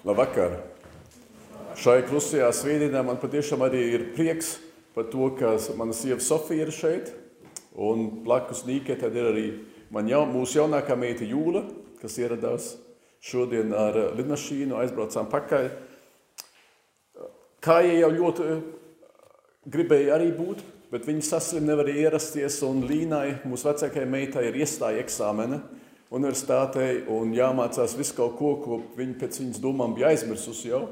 Labvakar! Šai klusajā svētdienā man patiešām arī ir prieks par to, ka mana sieva Sofija ir šeit. Un blakus Nīkai tad ir arī jau, mūsu jaunākā meita Jūla, kas ieradās šodien ar lidmašīnu, aizbraucām pakaļ. Kā jau ļoti eh, gribēja arī būt, bet viņa saslim nevarēja ierasties, un Līnai, mūsu vecākajai meitai, ir iestāja eksāmena universitātei un jāmācās visu kaut ko, ko viņa pēc viņas domām bija aizmirsusi jau.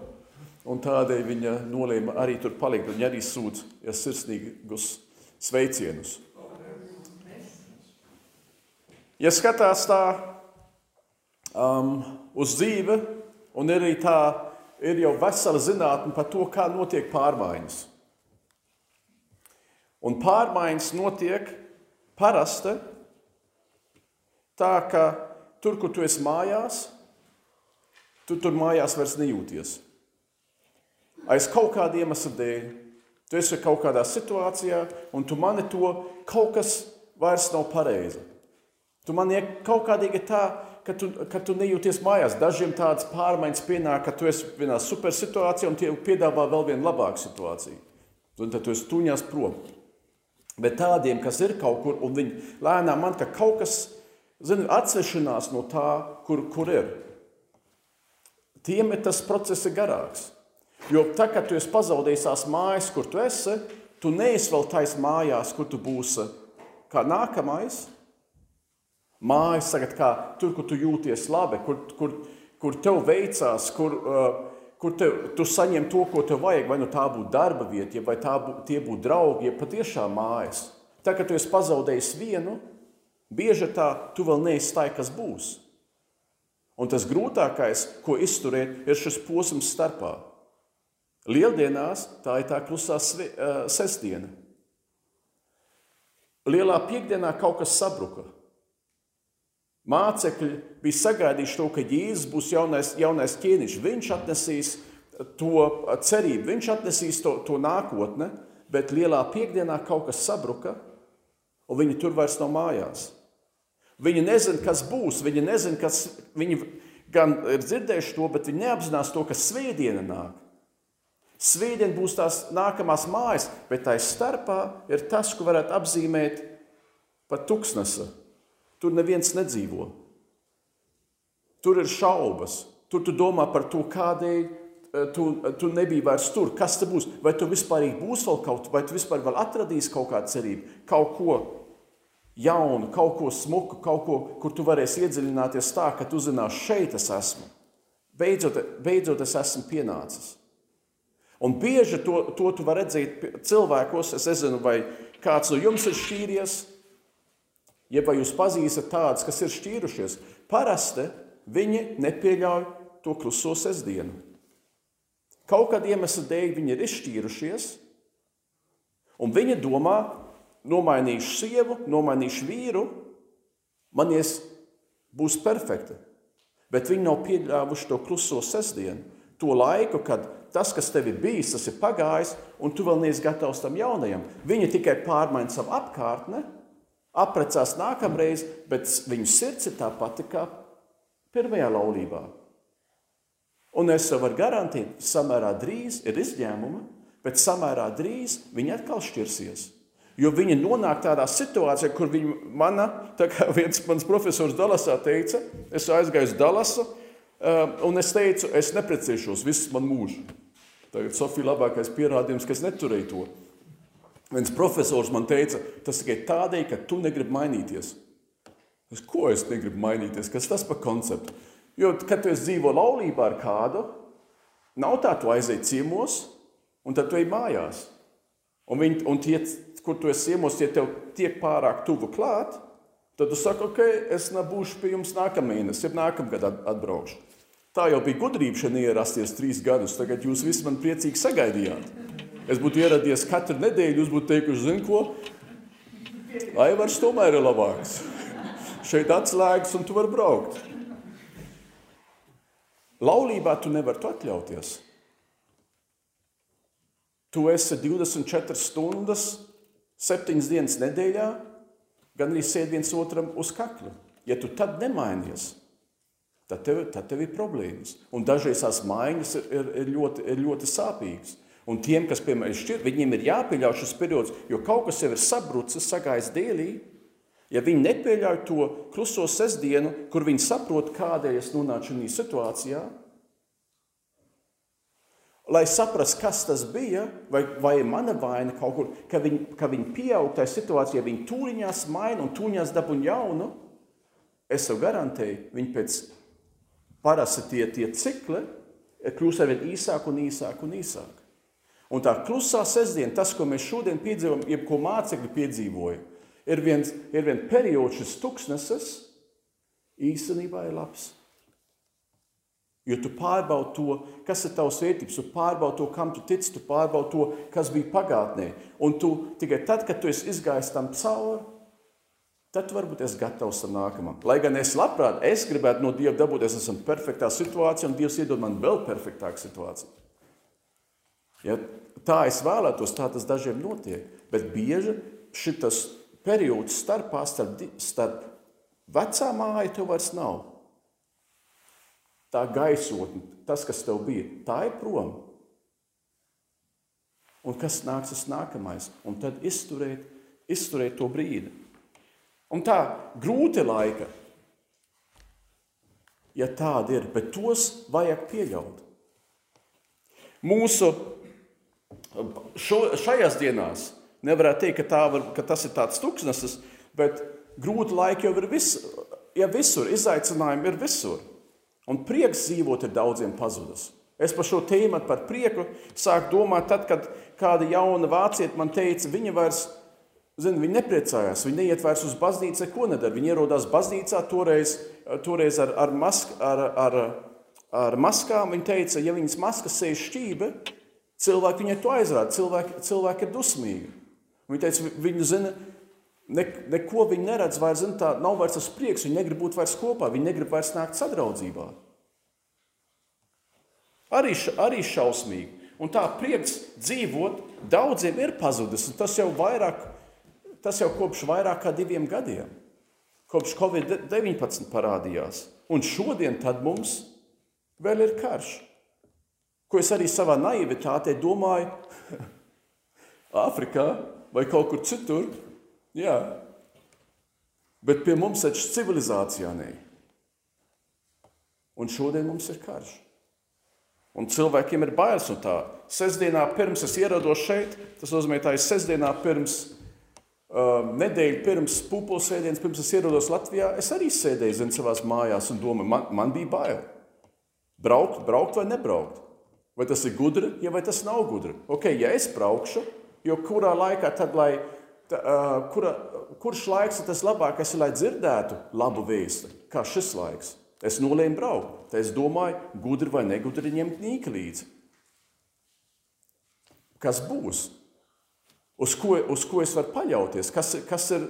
Un tādēļ viņa nolēma arī tur palikt. Viņa arī sūdz ja sirsnīgus sveicienus. Ja skatās tā um, uz dzīvi, un arī tā ir jau vesela zinātne par to, kā notiek pārmaiņas. Un pārmaiņas notiek parasti tā, ka tur, kur tu esi mājās, tu tur mājās vairs nejūties. Aiz kaut kāda iemesla dēļ. Tu esi kaut kādā situācijā, un tu mani to kaut kas vairs nav pareizi. Tu man ir kaut kādīgi tā, ka tu, ka tu nejūties mājās. Dažiem tādas pārmaiņas pienāk, ka tu esi vienā super situācijā un tie piedāvā vēl vienu labāku situāciju. Un tad tu esi tuņās prom. Bet tādiem, kas ir kaut kur, un viņi lēnām man, ka kaut kas, zini, atsešanās no tā, kur, kur ir. Tiem ir tas process garāks. Jo tā, kad tu esi pazaudējis tās mājas, kur tu esi, tu neesi vēl taisa mājās, kur tu būsi kā nākamais. Mājas tagad kā tur, kur tu jūties labi, kur, kur, kur tev veicās, kur, uh, kur tev, tu saņem to, ko tev vajag. Vai nu tā būtu darba vieta, vai tā bū, tie būtu draugi, ja patiešām mājas. Tā, kad tu esi pazaudējis vienu, bieži tā, tu vēl neizstāji, kas būs. Un tas grūtākais, ko izturēt, ir šis posms starpā. Lieldienās tā ir tā klusā sestdiena. Lielā piekdienā kaut kas sabruka. Mācekļi bija sagaidījuši to, ka Jēzus būs jaunais, jaunais ķēniņš. Viņš atnesīs to cerību, viņš atnesīs to, to nākotni, bet lielā piekdienā kaut kas sabruka, un viņi tur vairs nav mājās. Viņi nezina, kas būs, viņi nezina, kas viņi gan ir dzirdējuši to, bet viņi neapzinās to, ka svētdiena nāk. Svētdien būs tās nākamās mājas, bet tā starpā ir tas, ko varētu apzīmēt par tuksnesi. Tur neviens nedzīvo. Tur ir šaubas. Tur tu domā par to, kādēļ eh, tu, tu nebija vairs tur. Kas te būs? Vai tu vispār būs vēl kaut kas, vai tu vispār atradīsi kaut kādu cerību, kaut ko jaunu, kaut ko smuku, kaut ko, kur tu varēsi iedziļināties tā, ka tu zināsi, šeit es esmu. Beidzot, beidzot es esmu pienācis. Un bieži to, to tu vari redzēt cilvēkos. Es nezinu, vai kāds no jums ir šķīries, jeb vai jūs pazīstat tādus, kas ir šķīrušies. Parasti viņi nepieļauj to kluso sestdienu. Kaut kāda iemesla dēļ viņi ir izšķīrušies, un viņi domā, nomainīšu sievu, nomainīšu vīru, man ies būs perfekta. Bet viņi nav pieļāvuši to kluso sestdienu, to laiku, kad tas, kas tev ir bijis, tas ir pagājis, un tu vēl neesi gatavs tam jaunajam. Viņa tikai pārmaina savu apkārtni, apprecās nākamreiz, bet viņu sirds ir tā pati kā pirmajā laulībā. Un es varu garantēt, samērā drīz ir izņēmumi, bet samērā drīz viņi atkal šķirsies. Jo viņi nonāk tādā situācijā, kur viņi manā, tā kā viens mans profesors Dalasā teica, es aizgāju uz Dalasu, Ehm, un es teicu, es neprecēšos visu manu mūžu. Tagad Sofija labākais pierādījums, ka es neturēju to. Viens profesors man teica, tas tikai tādēļ, ka tu negribi mainīties. Es, ko es negribu mainīties? Kas tas par konceptu? Jo, kad tu dzīvo laulībā ar kādu, nav tā, tu aizej ciemos, un tad tu ej mājās. Un, viņi, un tie, kur tu esi ciemos, tie tev tiek pārāk tuvu klāt, tad tu saki, ok, es nebūšu pie jums nākamēnes, ja nākamgad atbraukšu. Tā jau bija gudrība šeit ierasties trīs gadus. Tagad jūs visi man priecīgi sagaidījāt. Es būtu ieradies katru nedēļu, jūs būtu teikuši, zini ko? Aivars tomēr ir labāks. šeit atslēgas un tu vari braukt. Laulībā tu nevari to atļauties. Tu esi 24 stundas, 7 dienas nedēļā, gan arī sēdi viens otram uz kakla. Ja tu tad nemainies, tad tev, tad tev ir problēmas. Un dažreiz tās maiņas ir, ir, ir, ļoti, ir ļoti sāpīgas. Un tiem, kas, piemēram, šķir, viņiem ir jāpieļauj šis periods, jo kaut kas jau ir sabrucis, sagājis dēlī. Ja viņi nepieļauj to kluso sestdienu, kur viņi saprot, kādēļ es nonācu šajā situācijā, lai saprastu, kas tas bija, vai, vai mana vaina kaut kur, ka viņi, ka viņi pieaug tajā situācijā, viņi tūriņās maina un tūriņās dabū jaunu, es jau garantēju, viņi pēc parasti tie, tie cikli kļūst arvien īsāk un īsāk un īsāk. Un tā klusā sestdiena, tas, ko mēs šodien piedzīvojam, jeb ko mācekļi piedzīvoja, ir viens, ir viens periods, šis tuksnesis, īstenībā ir labs. Jo tu pārbaudi to, kas ir tavs vērtības, tu pārbaudi to, kam tu tici, tu pārbaudi to, kas bija pagātnē. Un tu tikai tad, kad tu esi izgājis tam cauri, tad varbūt es gatavs tam nākamam. Lai gan es labprāt, es gribētu no Dieva dabūt, es esmu perfektā situācijā, un Dievs iedod man vēl perfektāku situāciju. Ja, tā es vēlētos, tā tas dažiem notiek. Bet bieži šis periods starpā, starp, starp vecā māja, tev vairs nav. Tā gaisotne, tas, kas tev bija, tā ir prom. Un kas nāks tas nākamais? Un tad izturēt, izturēt to brīdi. Un tā grūti laika, ja tāda ir, bet tos vajag pieļaut. Mūsu šo, šajās dienās nevarētu teikt, ka, var, ka tas ir tāds tuksnesis, bet grūti laiki jau ir vis, ja visur, izaicinājumi ir visur. Un prieks dzīvot ir daudziem pazudis. Es par šo tēmu, par prieku, sāku domāt, tad, kad kāda jauna vācieta man teica, viņa vairs Zini, viņi nepriecājās, viņi neiet vairs uz baznīcu, neko nedara. Viņi ierodās baznīcā toreiz, toreiz ar, ar, mask, ar, ar, ar maskām. Viņi teica, ja viņas maskas sēž šķībe, cilvēki viņai to aizrāda, cilvēki, cilvēki ir dusmīgi. Viņi teica, viņi zina, ne, neko viņi neredz vairs, zina, tā nav vairs tas prieks, viņi negrib būt vairs kopā, viņi negrib vairs nākt sadraudzībā. Arī, arī šausmīgi. Un tā prieks dzīvot daudziem ir pazudis, un tas jau vairāk tas jau kopš vairāk kā diviem gadiem, kopš Covid-19 parādījās. Un šodien mums vēl ir karš, ko es arī savā naivitātē domāju, Āfrikā vai kaut kur citur. Jā. Bet pie mums taču civilizācijā nē. Un šodien mums ir karš. Un cilvēkiem ir bailes no tā. Sestdienā pirms es ierados šeit, tas nozīmē, ka tā ir sestdienā pirms Uh, nedēļu pirms pupulsēdienas, pirms es ierados Latvijā, es arī sēdēju zin, savās mājās un domāju, man, man bija bail. Braukt, braukt vai nebraukt? Vai tas ir gudri, ja vai tas nav gudri? Ok, ja es braukšu, jo kurā laikā tad, lai, tā, kura, kurš laiks ir tas labākais, lai dzirdētu labu vēstu, kā šis laiks? Es nolēmu braukt. Tad es domāju, gudri vai negudri ņemt nīki līdzi. Kas būs? uz ko, uz ko es varu paļauties, kas, kas, ir,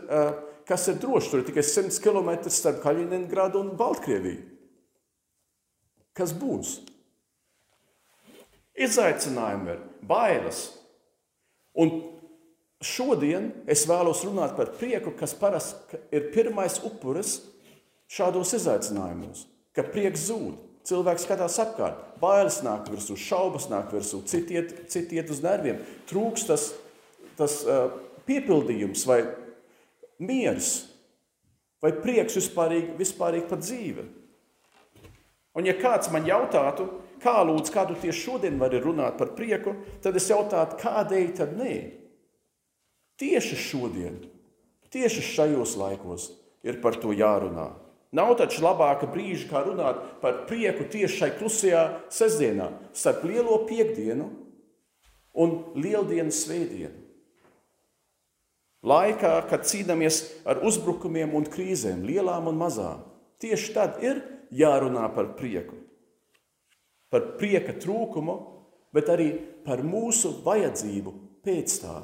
kas ir droši. Tur ir tikai 100 km starp Kaļiningradu un Baltkrieviju. Kas būs? Izaicinājumi ir bailes. Un šodien es vēlos runāt par prieku, kas parasti ir pirmais upuris šādos izaicinājumos. Ka prieks zūd, cilvēks skatās apkārt, bailes nāk virsū, šaubas nāk virsū, citi iet, citi iet uz nerviem, trūks tas tas uh, piepildījums vai miers vai prieks vispārīgi, vispārīgi par dzīvi. Un ja kāds man jautātu, kā lūdzu, kādu tieši šodien vari runāt par prieku, tad es jautātu, kādēļ tad nē? Tieši šodien, tieši šajos laikos ir par to jārunā. Nav taču labāka brīža, kā runāt par prieku tieši šai klusajā sestdienā, starp lielo piekdienu un lieldienas svētdienu. Laikā, kad cīnāmies ar uzbrukumiem un krīzēm, lielām un mazām, tieši tad ir jārunā par prieku. Par prieka trūkumu, bet arī par mūsu vajadzību pēc tā.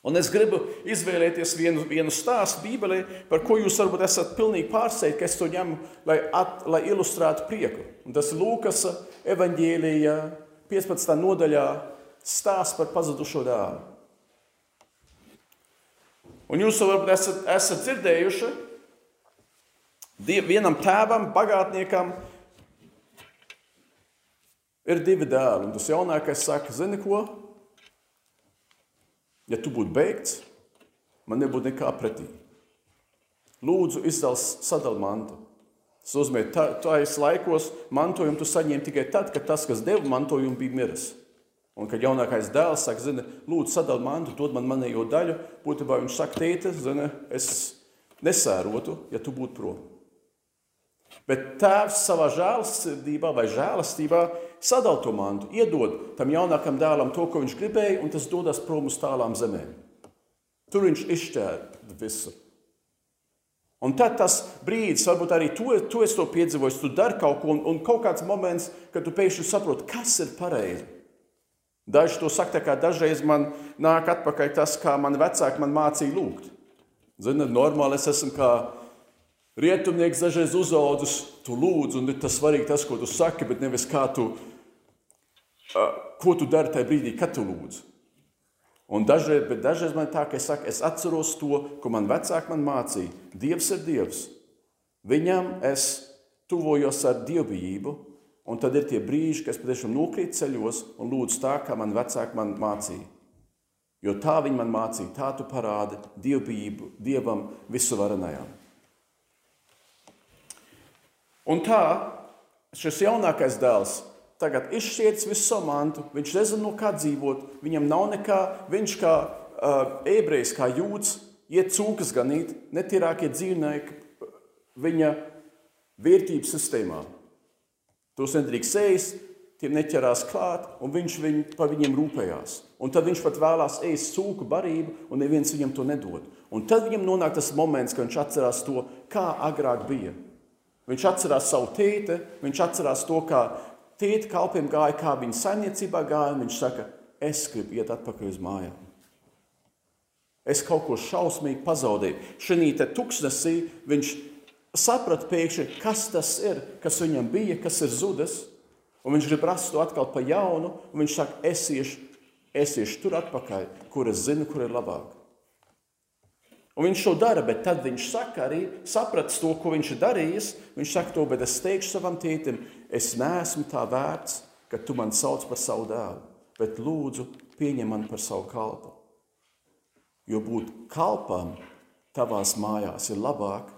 Un es gribu izvēlēties vienu, vienu stāstu Bībelē, par ko jūs varbūt esat pilnīgi pārsteigti, ka es to ņemu, lai, at, lai ilustrētu prieku. Un tas ir Lūkas evanģēlija 15. nodaļā stāsts par pazudušo dēlu. Un jūs varbūt esat, esat dzirdējuši, Vienam tēvam, bagātniekam, ir divi dēli. Un tas jaunākais saka, zini ko? Ja tu būtu beigts, man nebūtu nekā pretī. Lūdzu, izdals sadal mantu. Tas nozīmē, ka tajos laikos mantojumu tu saņēmi tikai tad, kad tas, kas deva mantojumu, bija miris. Un kad jaunākais dēls saka, zini, lūdzu, sadal mantu, dod man manējo daļu, būtībā viņš saka, tēte, zini, es nesērotu, ja tu būtu prom. Bet tēvs savā žēlastībā vai žēlastībā sadal to mantu, iedod tam jaunākam dēlam to, ko viņš gribēja, un tas dodas prom uz tālām zemēm. Tur viņš izšķēra visu. Un tad tas brīdis, varbūt arī tu, tu esi to piedzīvojis, tu dari kaut ko, un, un kaut kāds moments, kad tu pēkšņi saproti, kas ir pareizi. Daži to saka, kā dažreiz man nāk atpakaļ tas, kā man vecāki man mācīja lūgt. Zini, normāli es esmu kā Rietumnieks dažreiz uzaudzis, tu lūdz, un tas svarīgi tas, ko tu saki, bet nevis kā tu, ko tu dari tajā brīdī, kad tu lūdz. Un dažreiz, bet dažreiz man tā, ka es saku, es atceros to, ko man vecāki man mācīja. Dievs ir Dievs. Viņam es tuvojos ar dievbijību, un tad ir tie brīži, kad es patiešām nokrītu ceļos un lūdzu tā, kā man vecāki man mācīja. Jo tā viņi man mācīja, tā tu parādi dievbijību Dievam visuvarenajam. Un tā šis jaunākais dēls tagad izšķiets visu savu mantu, viņš nezina, no kā dzīvot, viņam nav nekā, viņš kā uh, ebrejs, kā jūds, iet cūkas ganīt, netīrākie dzīvnieki viņa vērtības sistēmā. Tos nedrīkst ēst, tiem neķerās klāt, un viņš viņ, par viņiem rūpējās. Un tad viņš pat vēlās ēst cūku barību, un neviens viņam to nedod. Un tad viņam nonāk tas moments, kad viņš atcerās to, kā agrāk bija. Viņš atcerās savu tēti, viņš atcerās to, kā tēta kalpiem gāja, kā viņa saimniecībā gāja. Viņš saka, es gribu iet atpakaļ uz mājām. Es kaut ko šausmīgi pazaudēju. Šī tuksnesī viņš saprata pēkšņi, kas tas ir, kas viņam bija, kas ir zudis. Un viņš grib rast to atkal pa jaunu, un viņš saka, es iešu, es iešu tur atpakaļ, kur es zinu, kur ir labāk. Un viņš to dara, bet tad viņš saka arī, sapratis to, ko viņš ir darījis. Viņš saka to, bet es teikšu savam tētim, es neesmu tā vērts, ka tu man sauc par savu dēlu, bet lūdzu, pieņem mani par savu kalpu. Jo būt kalpam tavās mājās ir labāk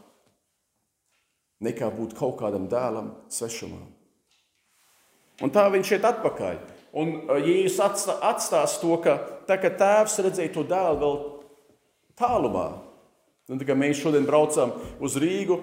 nekā būt kaut kādam dēlam svešumā. Un tā viņš iet atpakaļ. Un Jēzus atstās to, ka tā, ka tēvs redzēja to dēlu vēl tālumā, Nu, mēs šodien braucam uz Rīgu,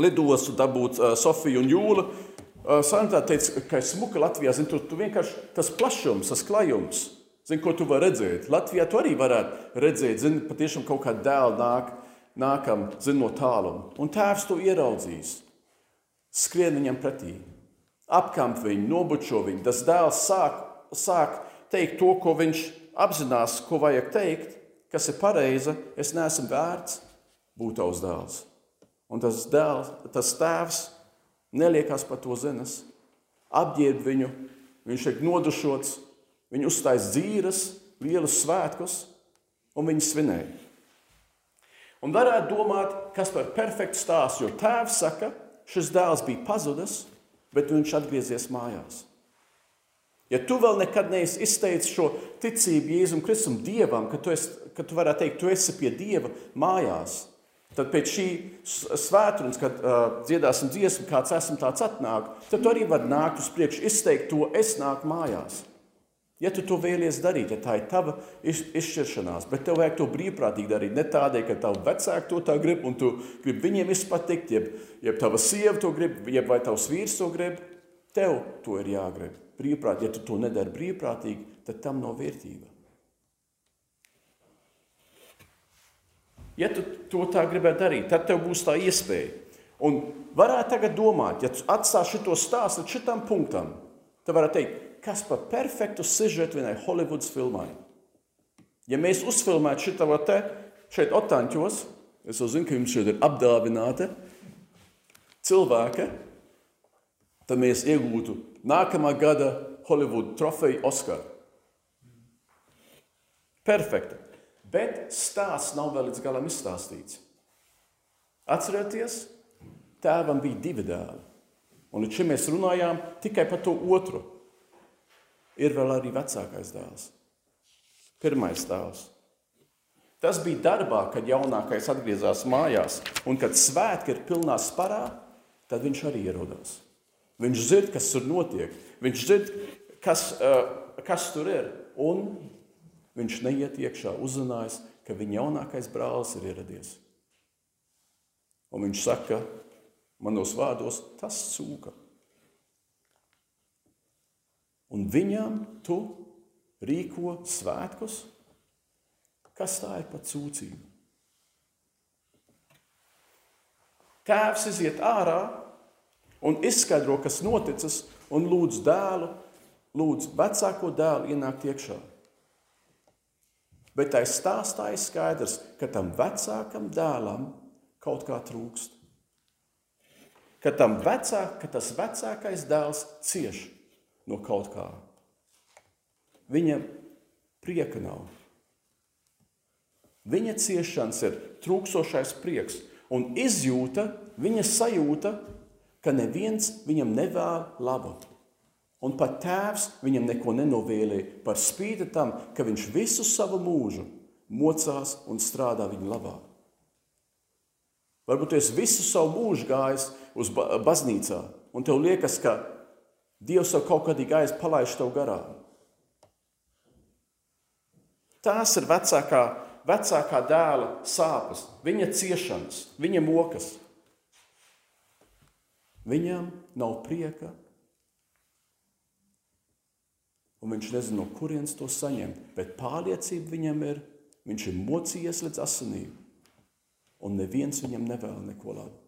lidostu dabūt uh, Sofiju un Jūlu. Uh, Santā teica, ka ir smuka Latvijā. Zin, tu, tu vienkārši tas plašums, tas klajums, zin, ko tu vari redzēt. Latvijā tu arī varētu redzēt, zin, patiešām kaut kā dēls nāk, nākam, zin, no tāluma. Un tēvs to ieraudzīs, skrien viņam pretī, apkamp viņu, nobučo viņu. Tas dēls sāk, sāk teikt to, ko viņš apzinās, ko vajag teikt kas ir pareiza, es neesmu vērts būt tavs dēls. Un tas, dēls, tas tēvs neliekās par to zinas, apģērb viņu, viņš ir nodušots, viņu uzstājas dzīves, lielus svētkus, un viņi svinēja. Un varētu domāt, kas par perfektu stāstu, jo tēvs saka, šis dēls bija pazudis, bet viņš atgriezies mājās. Ja tu vēl nekad neesi izteicis šo ticību Jēzum Kristum, Dievam, ka tu, esi, ka tu varētu teikt, tu esi pie Dieva mājās, tad pēc šī svētdienas, kad uh, dziedāsim dziesmu, kāds esmu tāds atnāk, tad tu arī vari nākt uz priekšu, izteikt to, es nāku mājās. Ja tu to vēlies darīt, ja tā ir tava izšķiršanās, bet tev vajag to brīvprātīgi darīt, ne tādēļ, ka tavu vecāku to tā grib un tu gribi viņiem izpatikt, jeb, jeb tava sieva to grib, jeb vai tavs vīrs to grib, tev to ir jāgrib brīvprātīgi. Ja tu to nedari brīvprātīgi, tad tam nav vērtība. Ja tu to tā gribētu darīt, tad tev būs tā iespēja. Un varētu tagad domāt, ja tu atstāsi šo stāstu līdz šitam punktam, tad varētu teikt, kas par perfektu sižetu vienai Hollywoods filmai. Ja mēs uzfilmētu šo te šeit otāņķos, es jau zinu, ka jums šeit ir apdāvināta cilvēka, tad mēs iegūtu nākamā gada Hollywood trofeju Oskar. Perfekta. Bet stāsts nav vēl līdz galam izstāstīts. Atcerieties, tēvam bija divi dēli. Un līdz šim mēs runājām tikai par to otru. Ir vēl arī vecākais dēls, pirmais dēls. Tas bija darbā, kad jaunākais atgriezās mājās, un kad svētki ir pilnā sparā, tad viņš arī ierodās. Viņš zina, kas tur notiek, viņš zina, kas, uh, kas tur ir. Un viņš neiet iekšā, uzzinājis, ka viņa jaunākais brālis ir ieradies. Un viņš saka, manos vārdos, tas cūka. Un viņam tu rīko svētkus, Kas tā ir par sūdzību? Tēvs iziet ārā un izskaidro, kas noticis, un lūdz dēlu, lūdz vecāko dēlu ienākt iekšā. Bet tai stāstā ir skaidrs, ka tam vecākam dēlam kaut kā trūkst. Ka, vecāk, ka tas vecākais dēls cieš no kaut kā. Viņam prieka nav. Viņa ciešanas ir trūkstošais prieks un izjūta, viņa sajūta, ka neviens viņam nevēl labu. Un pat tēvs viņam neko nenovēlēja par spīti tam, ka viņš visu savu mūžu mocās un strādā viņa labā. Varbūt es visu savu mūžu gājis uz baznīcā, un tev liekas, ka Dievs jau kaut ir gājis palaiž tev garām. Tās ir vecākā vecākā dēla sāpes, viņa ciešanas, viņa mokas. Viņam nav prieka, un viņš nezina, no kurienes to saņemt. Bet pārliecība viņam ir, viņš ir mocījies līdz asinīm, un neviens viņam nevēl neko labu.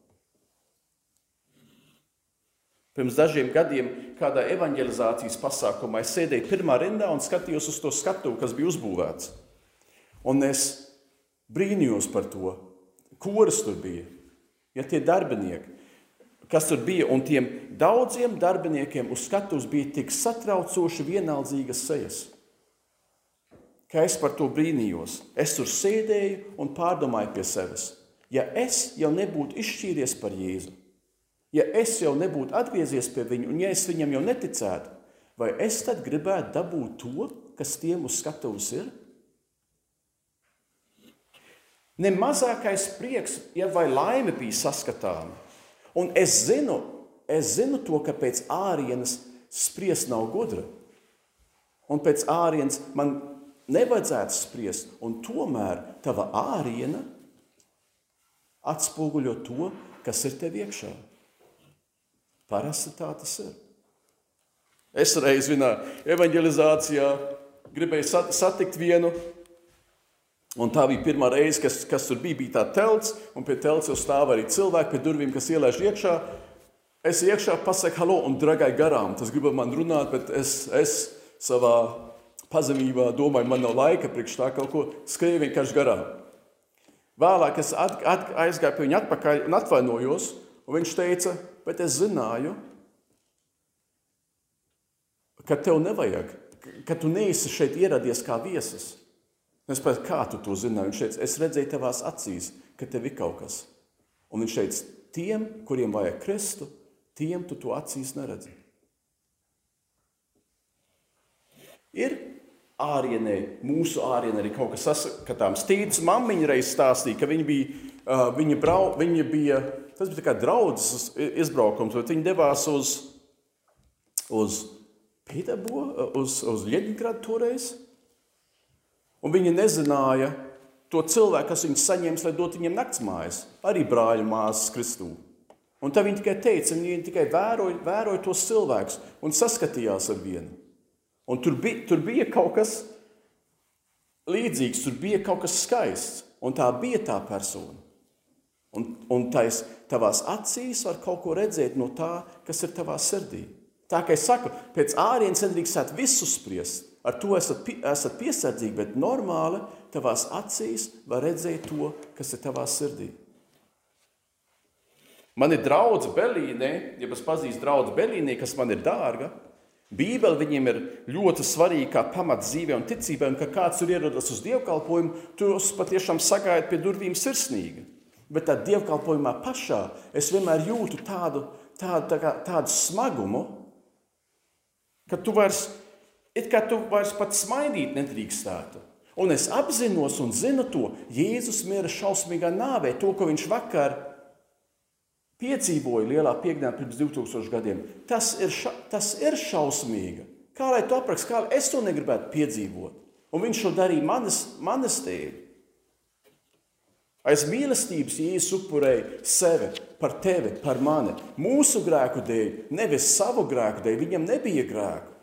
Pirms dažiem gadiem kādā evanģelizācijas pasākumā es sēdēju pirmā rindā un skatījos uz to skatu, kas bija uzbūvēts. Un es brīnījos par to, kuras tur bija. Ja tie darbinieki, kas tur bija, un tiem daudziem darbiniekiem uz skatuves bija tik satraucoši vienaldzīgas sejas, ka es par to brīnījos. Es tur sēdēju un pārdomāju pie sevis. Ja es jau nebūtu izšķīries par Jēzu, ja es jau nebūtu atgriezies pie viņa, un ja es viņam jau neticētu, vai es tad gribētu dabūt to, kas tiem uz skatuves ir? Ne mazākais prieks ja vai laime bija saskatāma. Un es zinu, es zinu to, ka pēc ārienes spriest nav gudra. Un pēc ārienes man nevajadzētu spriest, un tomēr tava āriena atspoguļo to, kas ir tev iekšā. Parasti tā tas ir. Es reiz vienā evanģelizācijā gribēju satikt vienu Un tā bija pirmā reize, kas, kas tur bija. Bija tā telts, un pie telts jau stāv arī cilvēki pie durvīm, kas ielaiž iekšā. Es iekšā pasaku halo un dragai garām. Tas grib man runāt, bet es, es savā pazemībā domāju, man nav laika priekš tā kaut ko skrieju vienkārši garām. Vēlāk es at, at, aizgāju pie viņa atpakaļ un atvainojos, un viņš teica, bet es zināju, ka tev nevajag, ka tu neesi šeit ieradies kā viesis. Es pēc kā tu to zināji? Viņš teica, es redzēju tavās acīs, ka tev ir kaut kas. Un viņš teica, tiem, kuriem vajag Kristu, tiem tu to acīs neredzi. Ir ārienē, mūsu ārienē arī kaut kas saskatāms. Tīts mammiņa reiz stāstīja, ka viņa bija, viņa brau, viņa bija, tas bija kā draudzes izbraukums, bet viņa devās uz, uz Pēterburgu, uz, uz Ļeņģeradu toreiz. Un viņi nezināja to cilvēku, kas viņus saņems, lai dotu viņiem naktsmājas, arī brāļu māsas Kristū. Un tad viņi tikai teica, viņi tikai vēroja, vēroja tos cilvēkus un saskatījās ar vienu. Un tur bija, tur bija kaut kas līdzīgs, tur bija kaut kas skaists, un tā bija tā persona. Un, un tais, tavās acīs var kaut ko redzēt no tā, kas ir tavā sirdī. Tā kā es saku, pēc ārienes nedrīkstētu visu spriest, ar to esat, esat piesardzīgi, bet normāli tavās acīs var redzēt to, kas ir tavā sirdī. Man ir draugs Belīnē, ja es pazīstu draugu Belīnē, kas man ir dārga. Bībele viņiem ir ļoti svarīga kā pamats dzīvē un ticībai, un kad kāds tur ierodas uz dievkalpojumu, tu patiešām sagaidi pie durvīm sirsnīgi. Bet tā dievkalpojumā pašā es vienmēr jūtu tādu, tādu, tā kā, tādu smagumu, ka tu vairs, it kā tu vairs pat smaidīt nedrīkstētu. Un es apzinos un zinu to, Jēzus mira šausmīgā nāvē, to, ko viņš vakar piedzīvoja lielā piekdienā pirms 2000 gadiem. Tas ir, ša, tas ir šausmīgi. Kā lai to aprakst, kā es to negribētu piedzīvot? Un viņš to darīja manas, manas dēļ. Aiz mīlestības Jēzus upurēja sevi par tevi, par mani, mūsu grēku dēļ, nevis savu grēku dēļ. Viņam nebija grēku.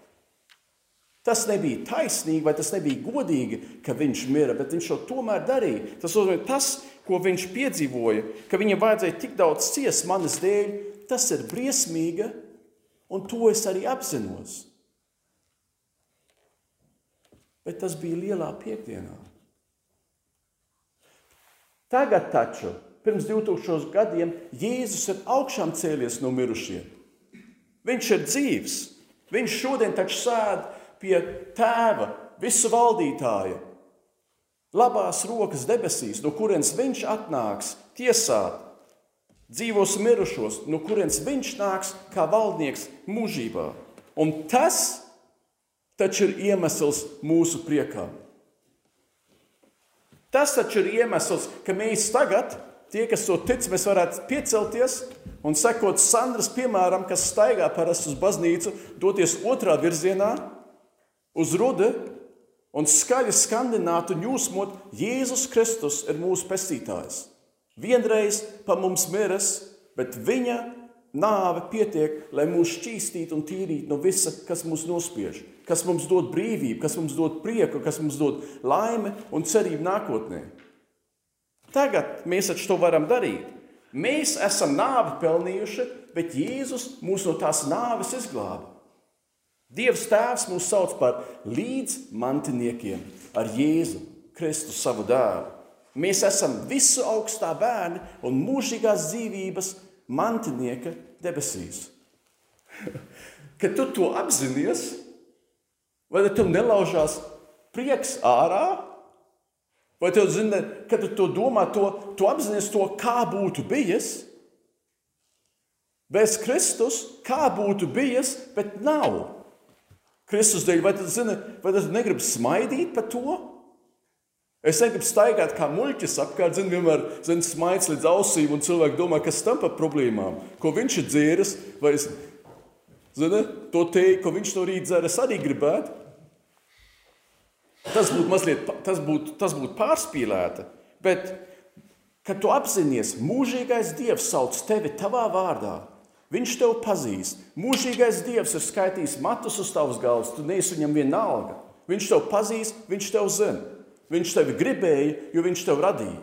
Tas nebija taisnīgi vai tas nebija godīgi, ka viņš mira, bet viņš to tomēr darīja. Tas nozīmē, tas, ko viņš piedzīvoja, ka viņam vajadzēja tik daudz ciest manas dēļ, tas ir briesmīgi, un to es arī apzinos. Bet tas bija lielā piekdienā. Tagad taču, pirms 2000 gadiem, Jēzus ir augšām cēlies no mirušiem. Viņš ir dzīves. Viņš šodien taču sēž pie tēva, visu valdītāja, labās rokas debesīs, no kurienes viņš atnāks tiesāt dzīvos mirušos, no kurienes viņš nāks kā valdnieks mūžībā. Un tas taču ir iemesls mūsu priekam. Tas taču ir iemesls, ka mēs tagad, tie, kas to tic, mēs varētu piecelties un sekot Sandras piemēram, kas staigā parasti uz baznīcu, doties otrā virzienā, uz rudi un skaļi skandināt un jūsmot, Jēzus Kristus ir mūsu pestītājs. Vienreiz pa mums miras, bet viņa nāve pietiek, lai mūs šķīstītu un tīrītu no visa, kas mūs nospiež kas mums dod brīvību, kas mums dod prieku, kas mums dod laimi un cerību nākotnē. Tagad mēs taču to varam darīt. Mēs esam nāvi pelnījuši, bet Jēzus mūs no tās nāves izglāba. Dievs Tēvs mūs sauc par līdzmantiniekiem ar Jēzu Kristu savu dēlu. Mēs esam visu augstā bērni un mūžīgās dzīvības mantinieki debesīs. Kad tu to apzinājies, Vai tev nelaužās prieks ārā? Vai tev zini, kad tu to domā, to, tu apzinājies to, kā būtu bijis? Bez Kristus, kā būtu bijis, bet nav. Kristus dēļ, vai tu zini, vai tu negribi smaidīt par to? Es negribu staigāt kā muļķis apkārt, zinu, vienmēr zinu, smaids līdz ausīm, un cilvēki domā, kas tam par problēmām, ko viņš ir dzēris, vai zini, to teikt, ko viņš no rīta dzer, es arī gribētu. Tas būtu mazliet tas būtu, tas būtu pārspīlēti. Bet, kad tu apzinājies, mūžīgais Dievs sauc tevi tavā vārdā, Viņš tev pazīst. Mūžīgais Dievs ir skaitījis matus uz tavas galvas, tu neesi viņam vienalga. Viņš tev pazīst, viņš tev zina. Viņš tevi gribēja, jo viņš tev radīja.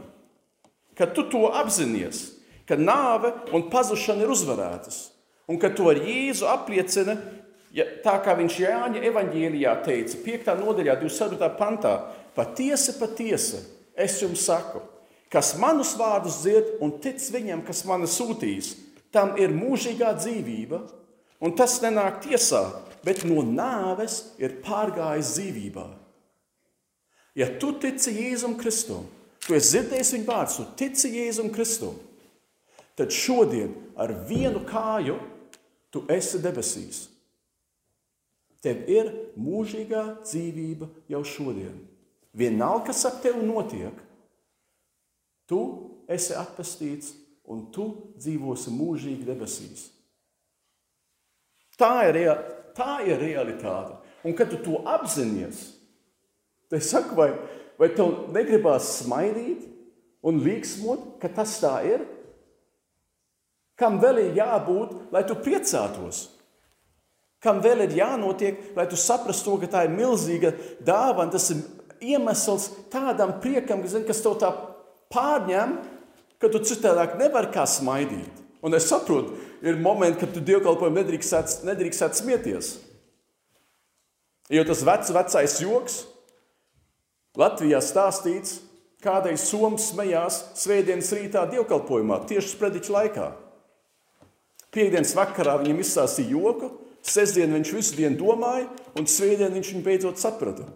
Kad tu to apzinājies, ka nāve un pazušana ir uzvarētas, un ka to ar Jēzu apliecina Ja, tā kā viņš Jāņa evanģēlijā teica, 5. nodaļā, 24. pantā, patiesi, patiesi, es jums saku, kas manus vārdus dzird un tic viņam, kas mani sūtīs, tam ir mūžīgā dzīvība, un tas nenāk tiesā, bet no nāves ir pārgājis dzīvībā. Ja tu tici Jēzum Kristum, tu esi dzirdējis viņa vārdus, tu tici Jēzum Kristum, tad šodien ar vienu kāju tu esi debesīs. Tev ir mūžīgā dzīvība jau šodien. Vienalga, kas ap tevi notiek, tu esi atpestīts un tu dzīvosi mūžīgi debesīs. Tā ir, tā ir realitāte. Un kad tu to apzinājies, tad es saku, vai, vai tev negribās smaidīt un līksmot, ka tas tā ir? Kam vēl ir jābūt, lai tu priecātos? Kam vēl ir jānotiek, lai tu saprastu ka tā ir milzīga dāvana, tas ir iemesls tādam priekam, kas tev tā pārņem, ka tu citādāk nevari kā smaidīt. Un es saprotu, ir momenti, kad tu dievkalpojumu nedrīkst, nedrīkst smieties. Jo tas vecs, vecais joks Latvijā stāstīts, kādai somas smējās svētdienas rītā dievkalpojumā, tieši sprediķa laikā. Piektdienas vakarā viņam izstāstīja joku, Sestdien viņš visu dienu domāja, un svētdien viņš viņu beidzot saprata.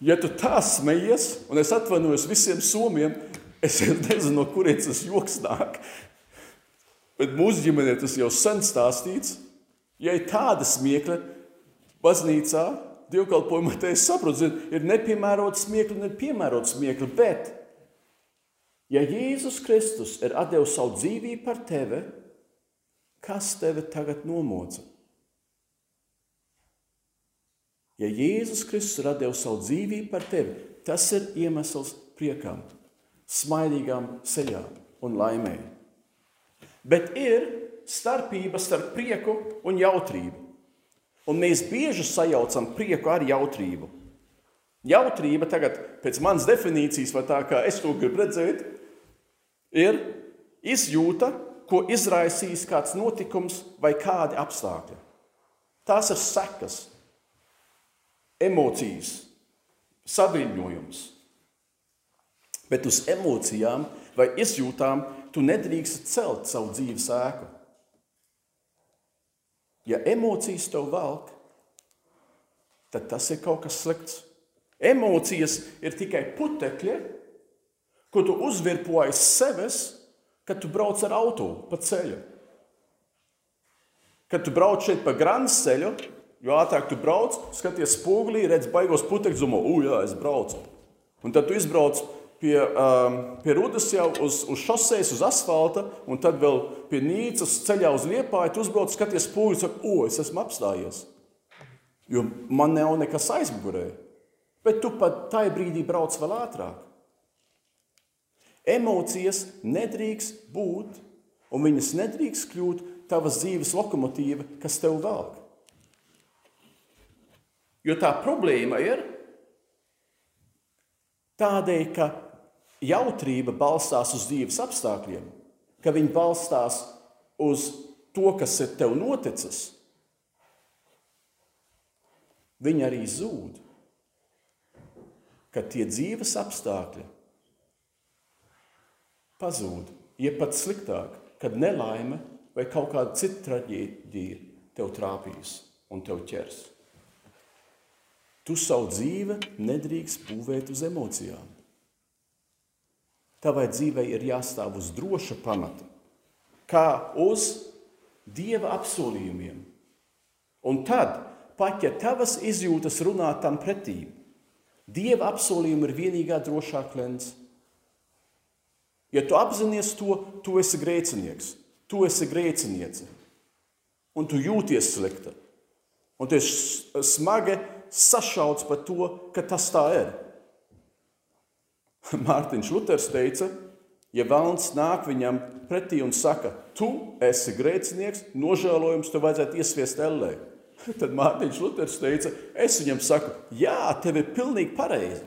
Ja tu tā smejies, un es atvainojos visiem somiem, Es nezinu, no kurienes tas joks nāk. Bet mūsu ģimenē tas jau sen stāstīts. Ja ir tāda smiekla baznīcā, dievkalpojumā, tad es saprotu, zin, ir nepiemērota smiekla, nepiemērota smiekla. Bet, ja Jēzus Kristus ir devis savu dzīvību par tevi, kas tevi tagad nomoca? Ja Jēzus Kristus ir devis savu dzīvību par tevi, tas ir iemesls priekam smaidīgām seļām un laimēji. Bet ir starpība starp prieku un jautrību. Un mēs bieži sajaucam prieku ar jautrību. Jautrība, tagad, pēc manas definīcijas, vai tā kā es to gribu redzēt, ir izjūta, ko izraisīs kāds notikums vai kādi apstākļi. Tās ir sekas, emocijas, saviņojums, bet uz emocijām vai izjūtām tu nedrīkst celt savu dzīves ēku. Ja emocijas tev velk, tad tas ir kaut kas slikts. Emocijas ir tikai putekļi, ko tu uzvirpo aiz sevis, kad tu brauc ar auto pa ceļu. Kad tu brauc šeit pa grāmatu ceļu, jo ātrāk tu brauc, skaties spogulī, redz baigos putekļus, domā, ugh, jā, es braucu. Un tad tu izbrauc pie, um, pie Rudas jau uz, uz šoseis, uz asfalta, un tad vēl pie Nīcas ceļā uz Liepāju, tu uzbrauc, skaties pūļus, saka, o, es esmu apstājies. Jo man nav nekas aizmugurē. Bet tu pat tajā brīdī brauc vēl ātrāk. Emocijas nedrīkst būt, un viņas nedrīkst kļūt tavas dzīves lokomotīva, kas tev velk. Jo tā problēma ir tādēļ, ka jautrība balstās uz dzīves apstākļiem, ka viņi balstās uz to, kas ir tev noticis, viņi arī zūd. Kad tie dzīves apstākļi pazūd, ja pat sliktāk, kad nelaime vai kaut kāda cita traģēdija tev trāpīs un tev ķers. Tu savu dzīvi nedrīkst būvēt uz emocijām. Tavai dzīvei ir jāstāv uz droša pamata, kā uz dieva apsolījumiem. Un tad, pat ja tavas izjūtas runā tam pretī, dieva apsolījumi ir vienīgā drošā klens. Ja tu apzinājies to, tu esi grēcinieks, tu esi grēciniece, un tu jūties slikta, un tu esi smagi sašauts par to, ka tas tā ir. Mārtiņš Luters teica, ja vēlns nāk viņam pretī un saka, tu esi grēcinieks, nožēlojums tev vajadzētu iesviest ellē. Tad Mārtiņš Luters teica, es viņam saku, jā, tev ir pilnīgi pareizi.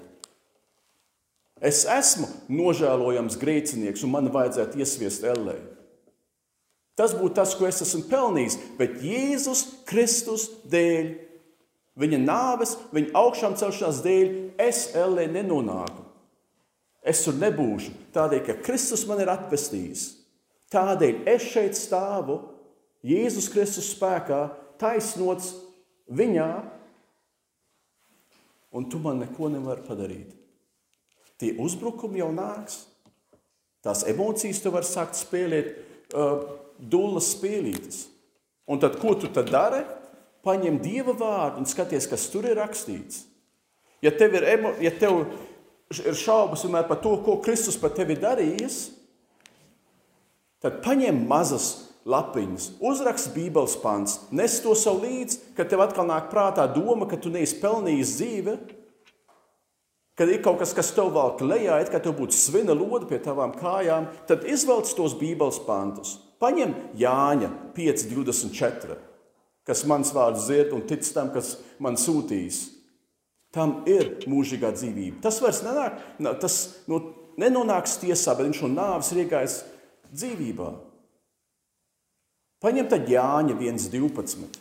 Es esmu nožēlojams grēcinieks, un man vajadzētu iesviest ellē. Tas būtu tas, ko es esmu pelnījis, bet Jēzus Kristus dēļ, viņa nāves, viņa augšām celšanās dēļ, es ellē nenonāku. Es tur nebūšu tādēļ, ka Kristus man ir atvestījis. Tādēļ es šeit stāvu Jēzus Kristus spēkā, taisnots viņā, un tu man neko nevari padarīt. Tie uzbrukumi jau nāks. Tās emocijas tu vari sākt spēlēt uh, dullas spēlītes. Un tad, ko tu tad dari? Paņem Dieva vārdu un skaties, kas tur ir rakstīts. Ja tev ir, emo, ja tev ir šaubas par to, ko Kristus par tevi darījis, tad paņem mazas lapiņas, uzrakst Bībeles pants, nes to sev līdzi, kad tev atkal nāk prātā doma, ka tu neesi pelnījis dzīvi, kad ir kaut kas, kas tev valk lejā, it kā tev būtu svina lode pie tavām kājām, tad izvelc tos Bībeles pantus. Paņem Jāņa 5,24, kas mans vārds dzied un tic tam, kas man sūtīs. Tam ir mūžīgā dzīvība. Tas vairs nenāk, tas no, nenonāks tiesā, bet viņš no nāves ir iegājis dzīvībā. Paņem tad Jāņa 1,12.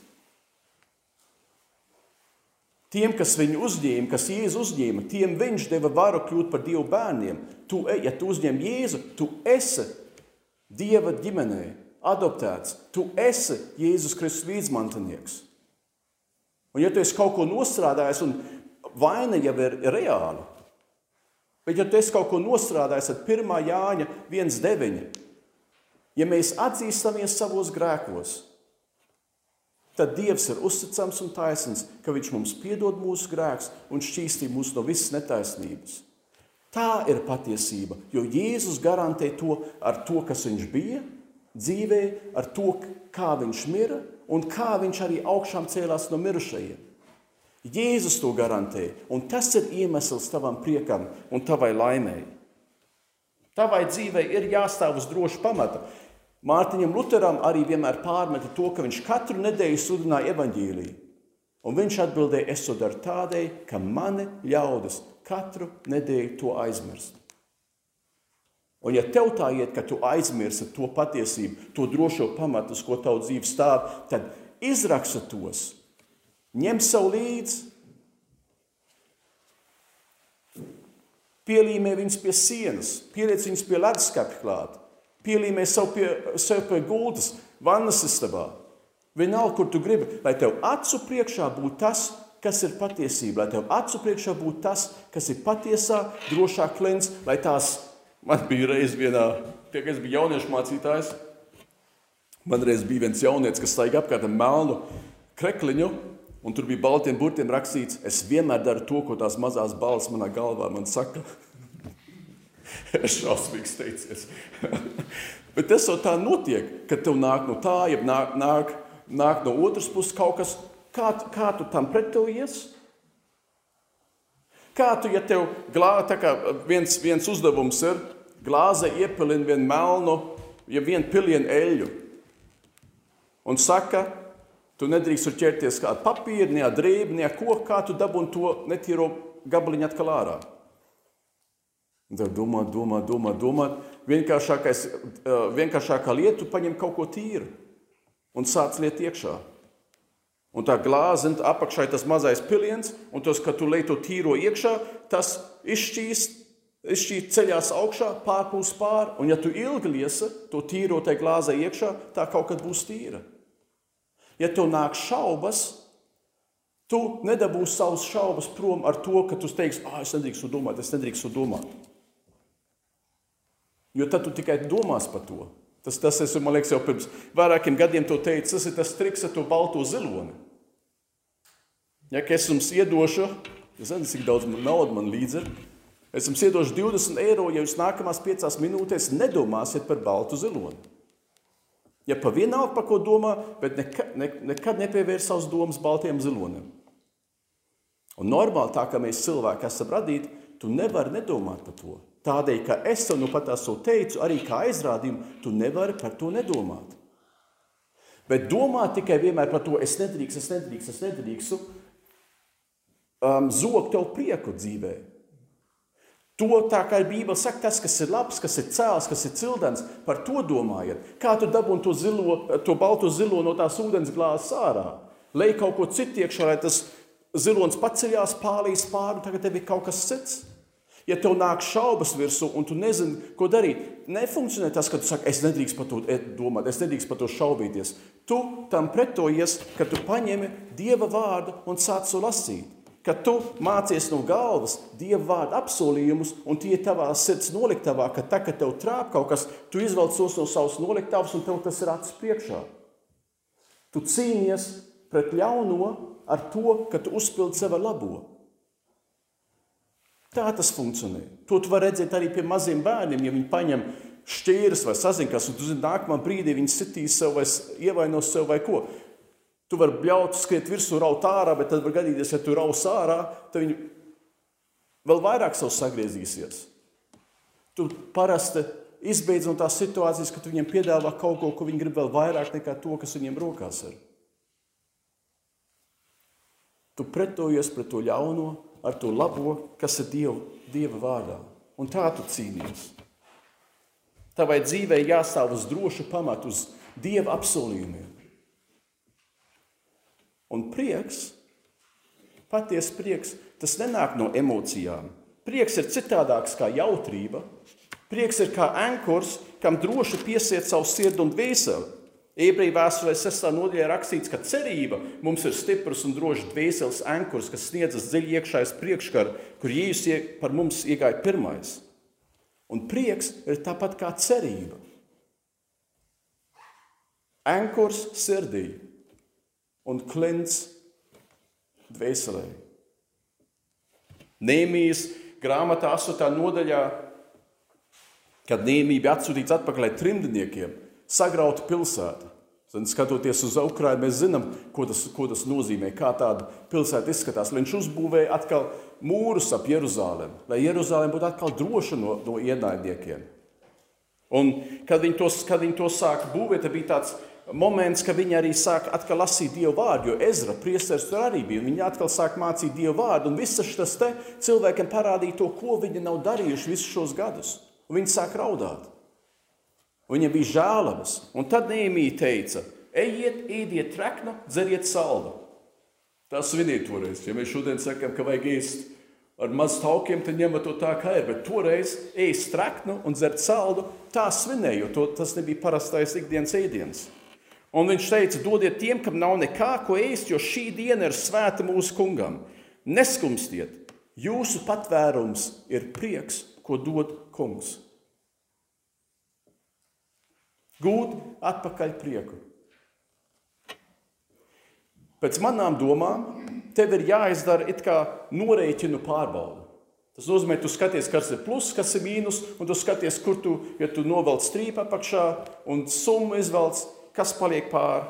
Tiem, kas viņu uzņēma, kas Jēzu uzņēma, tiem viņš deva varu kļūt par Dieva bērniem. Tu, ja tu uzņem Jēzu, tu esi Dieva ģimenē, adoptēts. Tu esi Jēzus Kristus līdzmantinieks. Un ja tu esi kaut ko nostrādājis un vaina jau ir reāla. Bet, ja tu esi kaut ko nostrādājis, tad 1. Jāņa 1,9. Ja mēs atzīstamies savos grēkos, tad Dievs ir uzticams un taisnīgs, ka Viņš mums piedod mūsu grēkus un šķīstī mūs no visas netaisnības. Tā ir patiesība, jo Jēzus garantē to ar to, kas viņš bija dzīvē, ar to, kā viņš mira un kā viņš arī augšām cēlās no mirušajiem. Jēzus to garantē, un tas ir iemesls tavam priekam un tavai laimēji. Tavai dzīvei ir jāstāv uz droša pamata. Mārtiņam Lutheram arī vienmēr pārmeta to, ka viņš katru nedēļu sludināja evaņģīliju. Un viņš atbildēja, es to daru tādēļ, ka mani ļaudis katru nedēļu to aizmirst. Un ja tev tā iet, ka tu aizmirsti to patiesību, to drošo pamatu, uz ko tavu dzīve stāv, tad izraksta tos, ņem sev līdzi, pielīmē viņus pie sienas, pieliec viņus pie leduskapja klāt, pielīmē sev pie, sev pie gultas, vannas istabā. Vienalga, kur tu gribi, lai tev acu priekšā būtu tas, kas ir patiesība, lai tev acu priekšā būtu tas, kas ir patiesā, drošā klients, lai tās, man bija reiz vienā, tie, kas bija jauniešu mācītājs, man reiz bija viens jaunietis, kas staigā apkārt ar melnu krekliņu, un tur bija baltiem burtiem rakstīts, es vienmēr daru to, ko tās mazās balss manā galvā man saka. es šausmīgs teicies. Bet tas jau tā notiek, kad tev nāk no tā, ja nāk, nāk, nāk no otras puses kaut kas, Kā, kā tu tam pretojies? Kā tu, ja tev tā kā viens, viens uzdevums ir, glāze iepilina vienu melnu, ja vienu pilienu eļļu, un saka, tu nedrīkst tur ķerties kā papīra, ne drēbi, ne koku, kā tu dabūni to netīro gabaliņu atkal ārā. Tad domā, domā, domā, domā. Vienkāršākais, vienkāršākā lieta, paņem kaut ko tīru un sāc liet iekšā. Un tā glāze, apakšā ir tas mazais piliens, un tas, kad tu lej to tīro iekšā, tas izšķīst, izšķīst ceļās augšā, pārpūs pāri. Un ja tu ilgi liesi to tīro tajā glāzē iekšā, tā kaut kad būs tīra. Ja tev nāk šaubas, tu nedabūsi savus šaubas prom ar to, ka tu teiksi, ah, es nedrīkstu domāt, es nedrīkstu domāt. Jo tad tu tikai domās par to. Tas, tas es, man liekas, jau pirms vairākiem gadiem to teicu, tas ir tas triks ar to balto ziloni. Ja es jums iedošu, es nezinu, cik daudz naudas man līdzi ir, es jums iedošu 20 eiro, ja jūs nākamās piecās minūtēs nedomāsiet par baltu ziloni. Ja pa vienalga, par ko domā, bet nekad, ne, nekad nepievērs savus domas baltiem zilonim. Un normāli tā, kā mēs cilvēki esam radīti, tu nevari nedomāt par to. Tādēļ, ka es tev nu pat esmu teicu, arī kā aizrādījumu, tu nevari par to nedomāt. Bet domāt tikai vienmēr par to, es nedrīkstu, es nedrīkstu, es nedrīkstu, um, zog tev prieku dzīvē. To tā kā Bībele saka, tas, kas ir labs, kas ir cēls, kas ir cildens, par to domājiet. Kā tu dabūni to, zilo, to balto zilo no tās ūdens glāzes ārā? Lej kaut ko citu iekšā, lai tas zilonis paceļās, pārlīs pāri, tagad tev ir kaut kas cits. Ja tev nāk šaubas virsū, un tu nezini, ko darīt, nefunkcionē tas, ka tu saki, es nedrīkstu par to domāt, es nedrīkstu par to šaubīties. Tu tam pretojies, ka tu paņemi Dieva vārdu un sāc to lasīt. Kad tu mācies no galvas Dieva vārdu apsolījumus, un tie ir tavā sirds noliktavā, ka tā, kad tev trāp kaut kas, tu izvelc tos no savas noliktavas, un tev tas ir acis priekšā. Tu cīnies pret ļauno ar to, ka tu uzpildi sevi labo. Tā tas funkcionē. To tu vari redzēt arī pie maziem bērniem, ja viņi paņem šķīras vai sazinkas, un tu zini, nākamā brīdī viņi sitīs sev vai ievainos sev vai ko. Tu vari bļaut, skriet virsū, raut ārā, bet tad var gadīties, ja tu raus ārā, tad viņi vēl vairāk sev sagriezīsies. Tu parasti izbeidz no tās situācijas, ka tu viņiem piedāvā kaut ko, ko viņi grib vēl vairāk nekā to, kas viņiem rokās ir. Tu pretojies pret to ļauno, ar to labo, kas ir Dieva, Dieva vārdā. Un tā tu cīnījies. Tavai dzīvei jāstāv uz drošu pamatu, uz Dieva apsolījumiem. Un prieks, patiesa prieks, tas nenāk no emocijām. Prieks ir citādāks kā jautrība. Prieks ir kā ankurs, kam droši piesiet savu sirdi un dvēseli. Ebreju vēsturē 6. nodaļā rakstīts, ka cerība mums ir stiprs un drošs dvēseles ankurs, kas sniedzas dziļi iekšājas priekškara, kur Jēzus par mums iegāja pirmais. Un prieks ir tāpat kā cerība. Ankurs sirdī un klints dvēselē. Nēmijas grāmatā 8. nodaļā, kad Nēmija bija atsūtīts atpakaļ trimdniekiem, sagrauta pilsēta. Tad, skatoties uz Ukrajinu, mēs zinām, ko tas, ko tas nozīmē, kā tāda pilsēta izskatās. Viņš uzbūvēja atkal mūrus ap Jeruzalem, lai Jeruzalem būtu atkal droša no, no ienaidniekiem. Un, kad viņi to, kad viņi to sāka būvēt, bija tāds moments, kad viņi arī sāk atkal lasīt Dievu vārdu, jo Ezra priesteris tur arī bija. Viņi atkal sāk mācīt Dievu vārdu, un viss šis te cilvēkiem parādīja to, ko viņi nav darījuši visus šos gadus. Un viņi sāk raudāt. Viņam bija žēlabas. Un tad Nēmija teica, ejiet, ēdiet treknu, dzeriet saldu. Tas sviniet toreiz. Ja mēs šodien sakām, ka vajag ēst ar maz taukiem, tad ņemat to tā, kā ir. Bet toreiz ēst treknu un dzert saldu, tā svinēja, jo to, tas nebija parastais ikdienas ēdiens. Un viņš teica, dodiet tiem, kam nav nekā ko ēst, jo šī diena ir svēta mūsu kungam. Neskumstiet, jūsu patvērums ir prieks, ko dod kungs gūt atpakaļ prieku. Pēc manām domām, tev ir jāizdara it kā norēķinu pārbaude. Tas nozīmē, ka tu skaties, kas ir pluss, kas ir mīnus, un tu skaties, kur tu, ja tu novelc strīpu apakšā un summu izvelc, kas paliek pāri.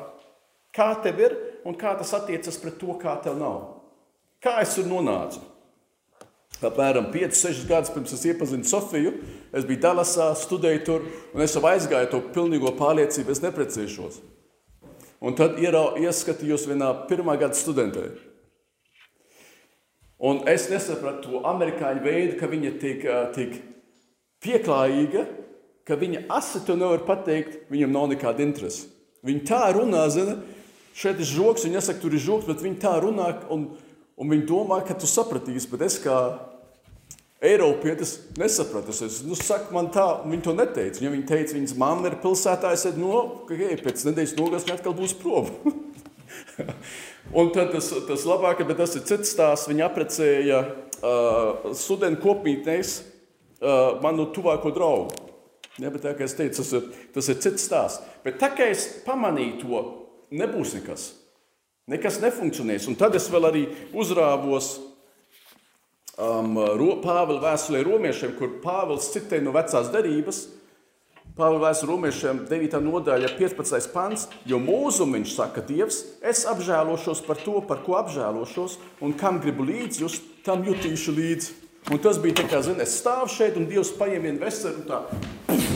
Kā tev ir un kā tas attiecas pret to, kā tev nav. Kā es tur nonācu? Apmēram 5-6 gadus pirms es iepazinu Sofiju, es biju Dallasā, studēju tur, un es jau aizgāju to pilnīgo pārliecību, es neprecēšos. Un tad ierau, ieskatījos vienā pirmā gada studentē. Un es nesapratu to amerikāņu veidu, ka viņa tik, tik pieklājīga, ka viņa asi to nevar pateikt, viņam nav nekāda interese. Viņa tā runā, zina, šeit ir žoks, viņa nesaka, tur ir žoks, bet viņa tā runā, un, un viņa domā, ka tu sapratīsi, bet es kā Eiropietis nesaprata. Es nu, saku, man tā, viņi to neteica. Ja viņi teica, viņas mamma ir pilsētā, es teicu, no, ka hei, pēc nedēļas nogas viņa atkal būs prom. un tad tas, tas labākais, bet tas ir cits stāsts. Viņa aprecēja uh, studentu kopmītnēs uh, manu tuvāko draugu. Ja, bet tā kā es teicu, tas ir, tas ir cits stāsts. Bet tā kā es pamanīju to, nebūs nekas. Nekas nefunkcionēs. Un tad es vēl arī uzrāvos um, Pāvila vēstulē romiešiem, kur Pāvils citē no vecās derības. Pāvila vēstulē romiešiem 9. nodaļa, 15. pants, jo mūzum viņš saka, Dievs, es apžēlošos par to, par ko apžēlošos, un kam gribu līdzi, jūs tam jutīšu līdzi. Un tas bija tā kā, zini, es stāvu šeit, un Dievs paņem vienu veseru un tā.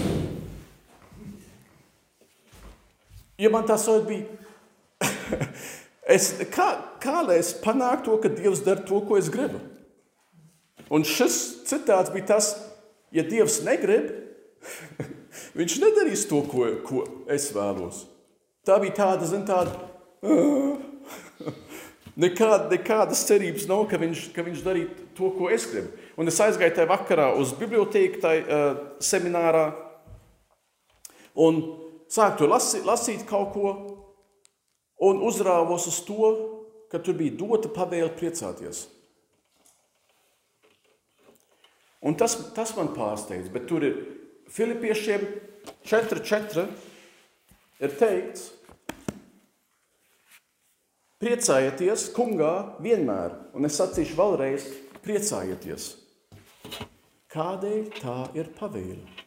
Ja man tā sajūta bija, es, kā, kā lai es panāktu to, ka Dievs dara to, ko es gribu? Un šis citāts bija tas, ja Dievs negrib, viņš nedarīs to, ko, ko es vēlos. Tā bija tāda, zin, tāda. Nekāda, nekādas cerības nav, ka viņš, ka viņš darītu to, ko es gribu. Un es aizgāju tajā vakarā uz bibliotēku, tajā uh, seminārā, un sāku lasīt, lasīt kaut ko, un uzrāvos uz to, ka tur bija dota pavēle priecāties. Un tas, tas man pārsteidz, bet tur ir Filipiešiem 4.4. ir teikts, priecājieties kungā vienmēr, un es sacīšu vēlreiz, priecājieties. Kādēļ tā ir pavēle?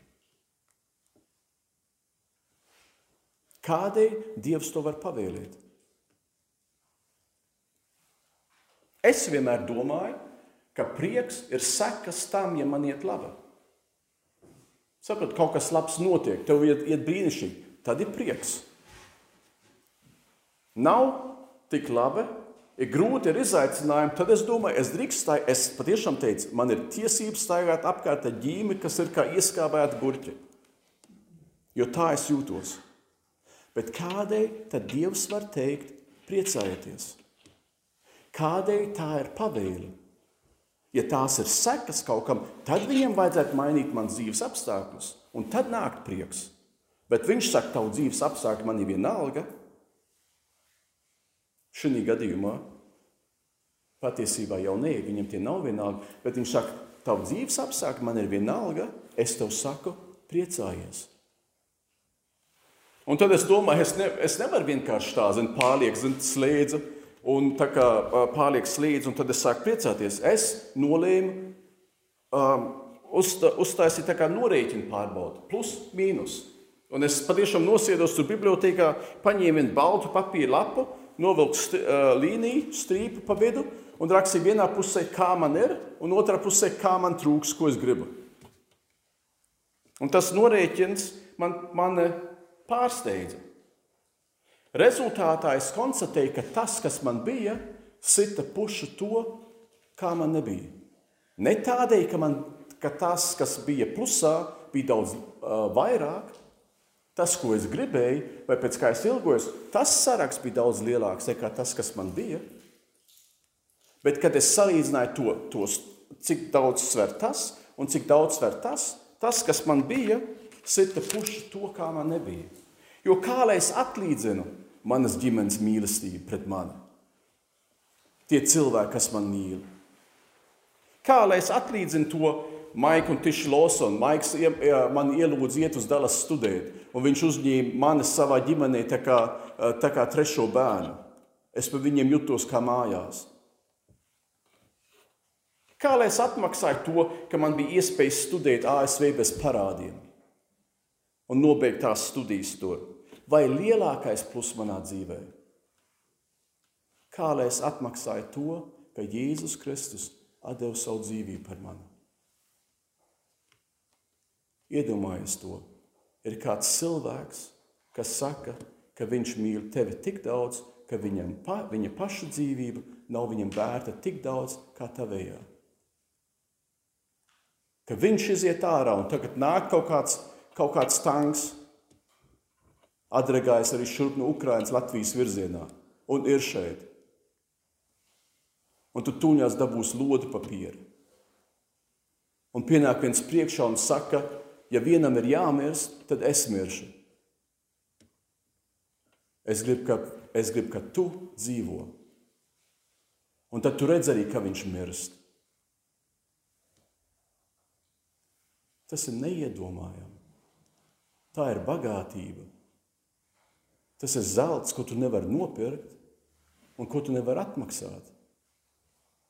Kādēļ Dievs to var pavēlēt? Es vienmēr domāju, ka prieks ir sekas tam, ja man iet labi. Saprotat, kaut kas labs notiek, tev iet, iet brīnišķīgi, tad ir prieks. Nav tik labi, ir grūti, ir izaicinājumi, tad es domāju, es drīkstu, es patiešām teicu, man ir tiesības staigāt apkārt ar ģīmi, kas ir kā ieskābēta gurķi. Jo tā es jūtos. Bet kādēļ tad Dievs var teikt, priecājieties? Kādēļ tā ir pavēle? Ja tās ir sekas kaut kam, tad viņiem vajadzētu mainīt manas dzīves apstākļus, un tad nāk prieks. Bet viņš saka, tavu dzīves apstākļi man ir vienalga. Šī gadījumā patiesībā jau nē, viņam tie nav vienalga, bet viņš saka, tavu dzīves apstākļi man ir vienalga, es tev saku, priecājies. Un tad es domāju, es, ne, es nevaru vienkārši tā, zin, pārliek, zin, slēdzu, un tā kā pārliek slīdzi, un tad es sāku priecāties. Es nolēmu um, uztaisīt tā kā norēķinu pārbaudu, plus, mīnus. Un es patiešām nosēdos tur bibliotekā, paņēmu vienu baltu papīra lapu, novilku st uh, līniju, strīpu pa vidu un rakstīju vienā pusē, kā man ir, un otrā pusē, kā man trūks, ko es gribu. Un tas norēķins man, man pārsteidza. Rezultātā es konstatēju, ka tas, kas man bija, sita pušu to, kā man nebija. Ne tādēļ, ka, man, ka tas, kas bija plusā, bija daudz uh, vairāk, Tas, ko es gribēju, vai pēc kā es ilgojos, tas saraksts bija daudz lielāks nekā tas, kas man bija. Bet, kad es salīdzināju to, tos, cik daudz sver tas un cik daudz sver tas, tas, kas man bija, sita puši to, kā man nebija. Jo kā lai es atlīdzinu manas ģimenes mīlestību pret mani? Tie cilvēki, kas man mīl. Kā lai es atlīdzinu to Maiku un Tišu Losonu? Maiks man ielūdza iet uz Dallas studēt un viņš uzņēma mani savā ģimenē tā kā, tā kā trešo bērnu. Es par viņiem jutos kā mājās. Kā lai es atmaksāju to, ka man bija iespēja studēt ASV bez parādiem un nobeigt tās studijas tur? Vai lielākais plus manā dzīvē? Kā lai es atmaksāju to, ka Jēzus Kristus deva savu dzīvību par mani? Iedomājieties to! ir kāds cilvēks, kas saka, ka viņš mīl tevi tik daudz, ka viņam pa, viņa paša dzīvība nav viņam vērta tik daudz kā tavējā. Ka viņš iziet ārā un tagad nāk kaut kāds, kaut kāds tanks, atregājas arī šurp no Ukrainas Latvijas virzienā un ir šeit. Un tu tuņās dabūsi lodu papīru. Un pienāk viens priekšā un saka, ja vienam ir jāmirst, tad es miršu. Es gribu, ka, es gribu, ka tu dzīvo. Un tad tu redz arī, ka viņš mirst. Tas ir neiedomājami. Tā ir bagātība. Tas ir zelts, ko tu nevari nopirkt un ko tu nevari atmaksāt.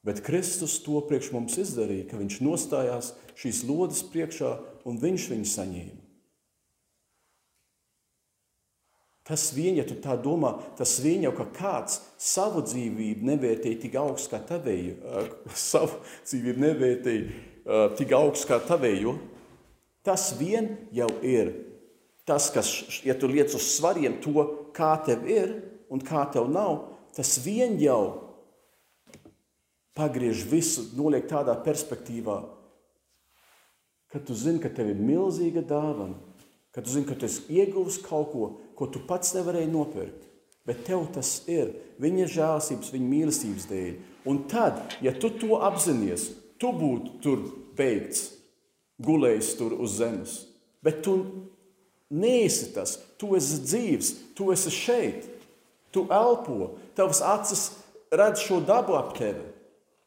Bet Kristus to priekš mums izdarīja, ka viņš nostājās šīs lodes priekšā un viņš viņu saņēma. Tas vien, ja tu tā domā, tas vien jau, ka kāds savu dzīvību nevērtēja tik augstu kā tavēju, savu dzīvību nevērtēja tik augstu kā tavēju, tas vien jau ir tas, kas, ja tu liec uz svariem to, kā tev ir un kā tev nav, tas vien jau pagriež visu, noliek tādā perspektīvā, ka tu zini, ka tev ir milzīga dāvana, ka tu zini, ka tu esi ieguvis kaut ko, ko tu pats nevarēji nopirkt. Bet tev tas ir viņa žēlstības, viņa mīlestības dēļ. Un tad, ja tu to apzinājies, tu būtu tur beigts, gulējis tur uz zemes. Bet tu neesi tas, tu esi dzīves, tu esi šeit, tu elpo, tavas acis redz šo dabu ap tevi.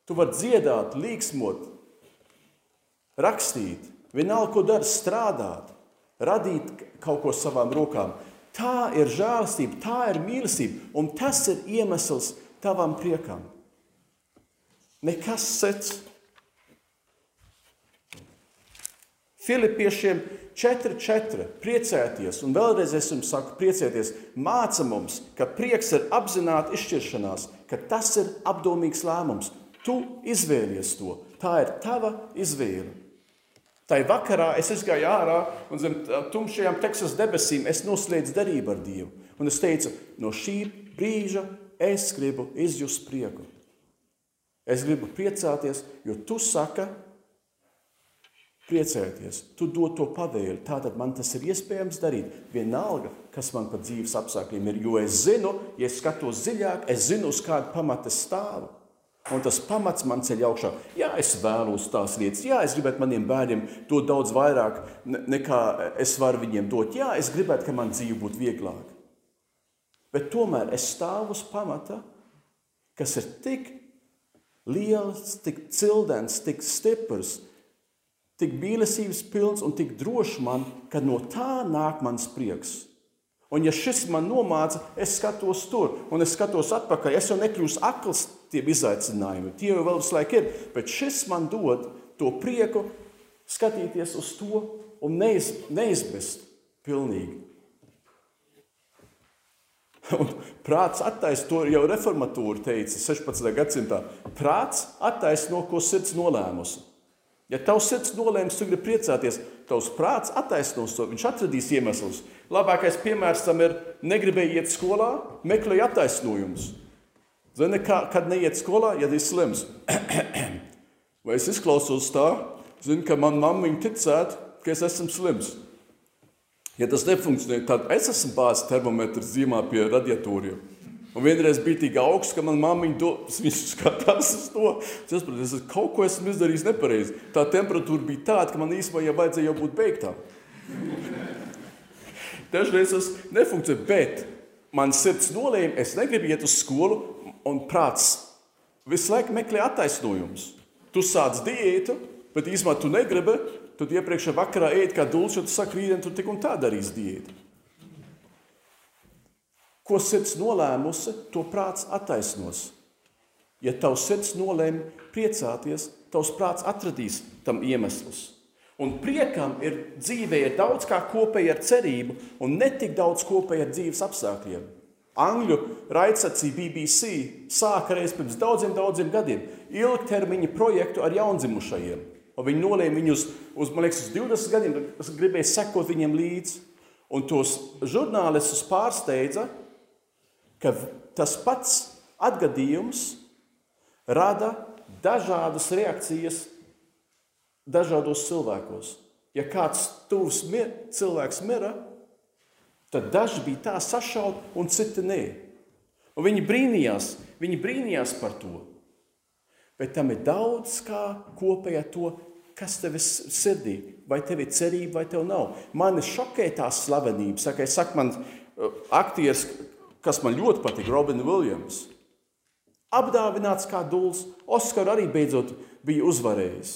Tu vari dziedāt, līksmot, rakstīt, vienalga, ko dari, strādāt, radīt kaut ko savām rokām. Tā ir žēlastība, tā ir mīlestība, un tas ir iemesls tavam priekam. Nekas cits. Filipiešiem 4-4 priecēties, un vēlreiz es jums saku, priecēties, māca mums, ka prieks ir apzināta izšķiršanās, ka tas ir apdomīgs lēmums. Tu izvēlies to. Tā ir tava izvēle. Tā vakarā es gāju ārā un zem tumšajām Teksas debesīm es noslēdzu derību ar Dievu. Un es teicu, no šī brīža es gribu izjust prieku. Es gribu priecāties, jo tu saki, priecēties, tu dod to pavēli. Tātad man tas ir iespējams darīt. Vienalga, kas man par dzīves apstākļiem ir. Jo es zinu, ja es skatos dziļāk, es zinu, uz kādu pamata stāvu. un tas pamats man ceļ augšā. Jā, es vēlos tās lietas, jā, es gribētu maniem bērniem dot daudz vairāk nekā es varu viņiem dot. Jā, es gribētu, ka man dzīve būtu vieglāka. Bet tomēr es stāvu uz pamata, kas ir tik liels, tik cildens, tik stiprs, tik mīlestības pilns un tik drošs man, ka no tā nāk mans prieks. Un, ja šis man nomāca, es skatos tur, un es skatos atpakaļ. Es jau nekļūstu akls tiem izaicinājumiem. Tie jau vēl visu laiku ir. Bet šis man dod to prieku, skatīties uz to un neiz, neizbest pilnīgi. Un prāts attaisno, to jau reformatūra teica 16. gadsimtā. Prāts attaisno, ko sirds nolēmusi. Ja tavs sirds nolēms, tu gribi priecāties, tavs prāts attaisnos to, viņš atradīs iemeslus. Labākais piemērs tam ir negribēji iet skolā, meklēji attaisnojumus. Zini, kā, kad neiet skolā, ja esi slims. Vai es izklausos tā, zinu, ka man mamma ticētu, ka es esmu slims. Ja tas nefunkcionē, tad es esmu bāzes termometrs zīmā pie radiatoriem. Un vienreiz bija tik augsts, ka manā māmiņa skatās uz to. Es saprotu, es kaut ko esmu izdarījis nepareizi. Tā temperatūra bija tāda, ka man īstenībā jau vajadzēja jau būt beigtām. Dažreiz tas nefunkcionē, bet man sirds nolēma, es negribu iet uz skolu, un prāts visu laiku meklē attaisnojumus. Tu sāc diētu, bet īstenībā tu negribi. Tad iepriekšējā vakarā ēd kā dūls, jo tu saki, rītdien tu tik un tā darīsi diētu. Ko sirds nolēmusi, to prāts attaisnos. Ja tavs sirds nolēma priecāties, tavs prāts atradīs tam iemeslus. Un priekam ir dzīvē ir daudz kā kopēja ar cerību, un ne tik daudz kopēja ar dzīves apstākļiem. Angļu raidsacija BBC sāka reiz pirms daudziem, daudziem gadiem ilgtermiņa projektu ar jaundzimušajiem. Un viņi nolēma viņus uz, man liekas, uz 20 gadiem, gribēja sekot viņiem līdzi. Un tos žurnālistus pārsteidza, ka tas pats atgadījums rada dažādas reakcijas dažādos cilvēkos. Ja kāds tuvs mir, cilvēks mira, tad daži bija tā sašauti, un citi nē. Un viņi brīnījās, viņi brīnījās par to. Bet tam ir daudz kā kopējā to, kas tev ir sirdī. Vai tev ir cerība, vai tev nav. Mani šokē tā slavenība. Saka, es saku, man uh, aktieris kas man ļoti patīk, Robins Viljams. Apdāvināts kā dūls, Oskaru arī beidzot bija uzvarējis.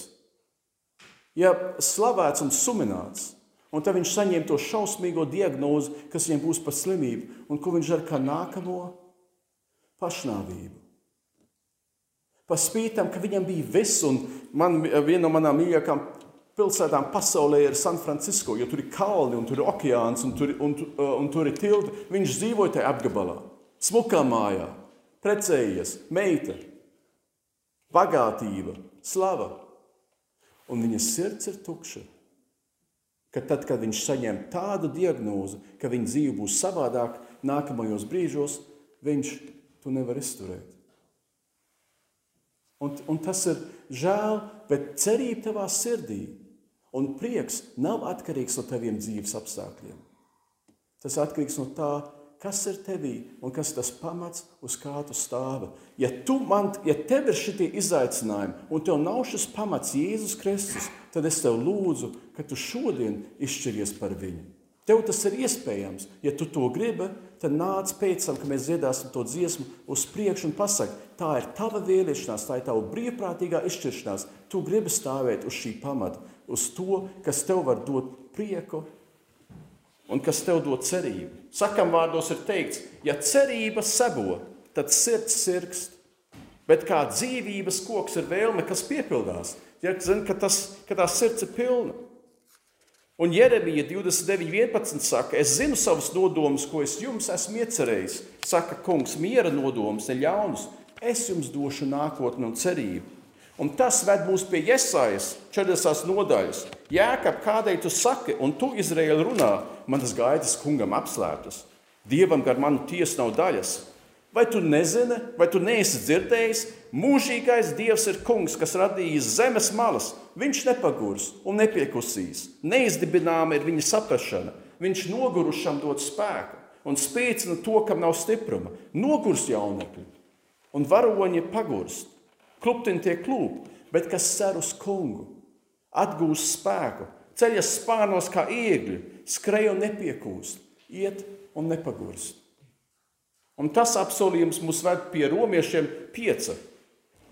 Ja slavēts un sumināts, un tad viņš saņem to šausmīgo diagnozi, kas viņam būs par slimību, un ko viņš dara kā nākamo pašnāvību. Par spītam, ka viņam bija viss, un man, viena no manām mīļākajām pilsētām pasaulē ir San Francisco, jo tur ir kalni, un tur ir okeāns, un tur, un, uh, un tur ir tilti. Viņš dzīvoja tajā apgabalā, smukā mājā, precējies, meita, bagātība, slava. Un viņa sirds ir tukša. Ka tad, kad viņš saņem tādu diagnozi, ka viņa dzīve būs savādāk nākamajos brīžos, viņš to nevar izturēt. Un, un tas ir žēl, bet cerība tavā sirdī Un prieks nav atkarīgs no taviem dzīves apstākļiem. Tas atkarīgs no tā, kas ir tevī un kas ir tas pamats, uz kā tu stāvi. Ja, tu man, ja tev ir šie izaicinājumi un tev nav šis pamats Jēzus Kristus, tad es tev lūdzu, ka tu šodien izšķiries par viņu. Tev tas ir iespējams. Ja tu to gribi, tad nāc pēc tam, kad mēs dziedāsim to dziesmu, uz priekšu un pasaki, tā ir tava vēlēšanās, tā ir tava brīvprātīgā izšķiršanās. Tu gribi stāvēt uz šī pamata uz to, kas tev var dot prieku un kas tev dod cerību. Sakam vārdos ir teikts, ja cerība sebo, tad sirds sirkst, bet kā dzīvības koks ir vēlme, kas piepildās. Ja zin, ka, tas, ka tā sirds ir pilna. Un Jeremija 29.11 saka, es zinu savus nodomus, ko es jums esmu iecerējis. Saka, kungs, miera nodomus, ne ļaunus. Es jums došu nākotni un cerību. Un tas ved mūs pie Iesaijas 40. nodaļas. Jēkab, kādēļ tu saki, un tu Izraēli runā, manas gaitas kungam apslēptas. Dievam gar manu tiesu nav daļas. Vai tu nezini, vai tu neesi dzirdējis? Mūžīgais Dievs ir kungs, kas radījis zemes malas. Viņš nepagurs un nepiekusīs. Neizdibināma ir viņa saprašana. Viņš nogurušam dod spēku un spēcina to, kam nav stipruma. Nogurs jaunekļi un varoņi pagurst kluptin tie klūp, bet kas cer uz kungu, atgūst spēku, ceļas spārnos kā iegļi, skrej un nepiekūst, iet un nepagurst. Un tas apsolījums mūs ved pie romiešiem pieca.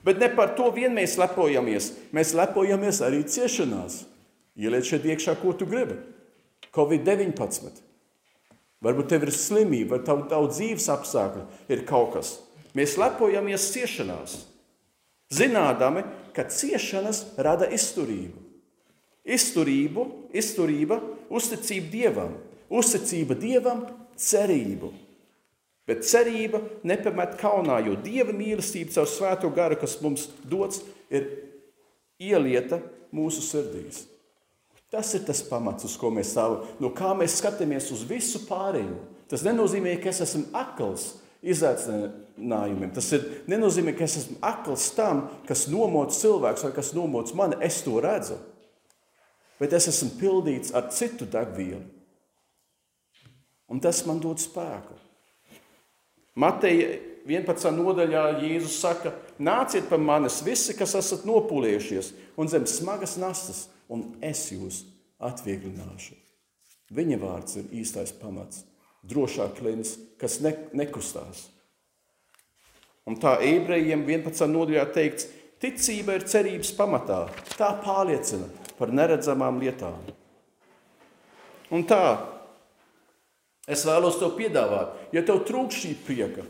Bet ne par to vien mēs lepojamies. Mēs lepojamies arī ciešanās. Ieliec šeit iekšā, ko tu gribi. Covid-19. Varbūt tev ir slimība, vai tavu, tavu dzīves apstākļi ir kaut kas. Mēs lepojamies ciešanās, zinādami, ka ciešanas rada izturību. Izturību, izturība, uzticība Dievam, uzticība Dievam, cerību. Bet cerība nepamet kaunā, jo Dieva mīlestība caur svēto garu, kas mums dots, ir ielieta mūsu sirdīs. Tas ir tas pamats, uz ko mēs stāvam, no kā mēs skatāmies uz visu pārējo. Tas nenozīmē, ka es esmu akls izaicinājumiem. Tas ir, nenozīmē, ka es esmu akls tam, kas nomoc cilvēks vai kas nomoc mani. Es to redzu. Bet es esmu pildīts ar citu degvielu. Un tas man dod spēku. Mateja 11. nodaļā Jēzus saka, nāciet pie manis visi, kas esat nopūlējušies un zem smagas nastas, un es jūs atvieglināšu. Viņa vārds ir īstais pamats, drošā klinis, kas ne, nekustās. Un tā ebrejiem 11. nodaļā teikts, ticība ir cerības pamatā, tā pārliecina par neredzamām lietām. Un tā Es vēlos tev piedāvāt, ja tev trūkst šī prieka,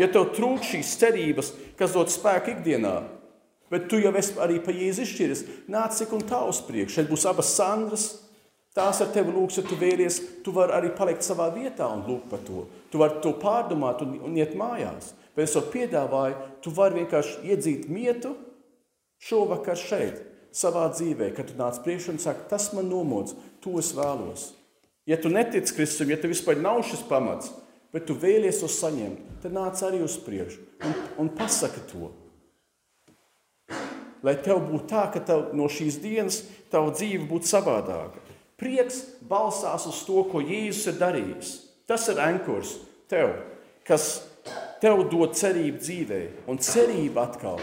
ja tev trūkst šīs cerības, kas dod spēku ikdienā, bet tu jau esi arī pa jēzu izšķiris, nāc cik un tā uz priekšu. Šeit būs abas Sandras, tās ar tevi lūgs, ja tu vēlies, tu vari arī palikt savā vietā un lūgt par to. Tu vari to pārdomāt un, un iet mājās. Bet es tev piedāvāju, tu vari vienkārši iedzīt mietu šovakar šeit, savā dzīvē, kad tu nāc priekšā un saki, tas man nomods, to es vēlos. Ja tu netici Kristum, ja tev vispār nav šis pamats, bet tu vēlies to saņemt, tad nāc arī uz priekšu un, un pasaki to. Lai tev būtu tā, ka tev, no šīs dienas tava dzīve būtu savādāka. Prieks balstās uz to, ko Jēzus ir darījis. Tas ir ankurs tev, kas tev dod cerību dzīvē, un cerība atkal.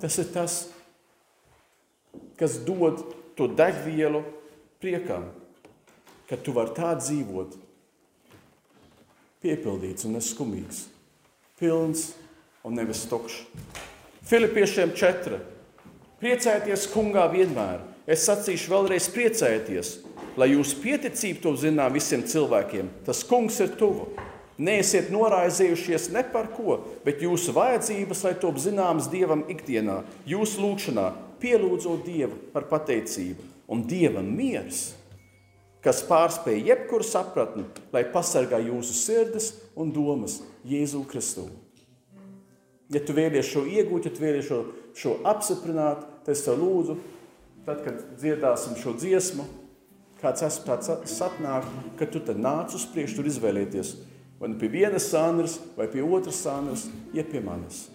Tas ir tas, kas dod to degvielu priekam ka tu vari tā dzīvot, piepildīts un neskumīgs, pilns un nevis tukšs. Filipiešiem 4. Priecājieties kungā vienmēr. Es sacīšu vēlreiz, priecājieties, lai jūsu pieticība to zinām visiem cilvēkiem. Tas kungs ir tuvu. Neesiet noraizējušies ne par ko, bet jūsu vajadzības, lai top zināmas Dievam ikdienā, jūsu lūgšanā, pielūdzot Dievu par pateicību. Un Dievam miers kas pārspēj jebkuru sapratni, lai pasargā jūsu sirdis un domas Jēzu Kristu. Ja tu vēlies šo iegūt, ja tu vēlies šo, šo apstiprināt, tad es tev lūdzu, tad, kad dziedāsim šo dziesmu, kāds esmu tāds sapnāk, ka tu tad nāc uz priekšu, tur izvēlēties vai nu pie vienas sandras, vai pie otras sandras, ja pie manis.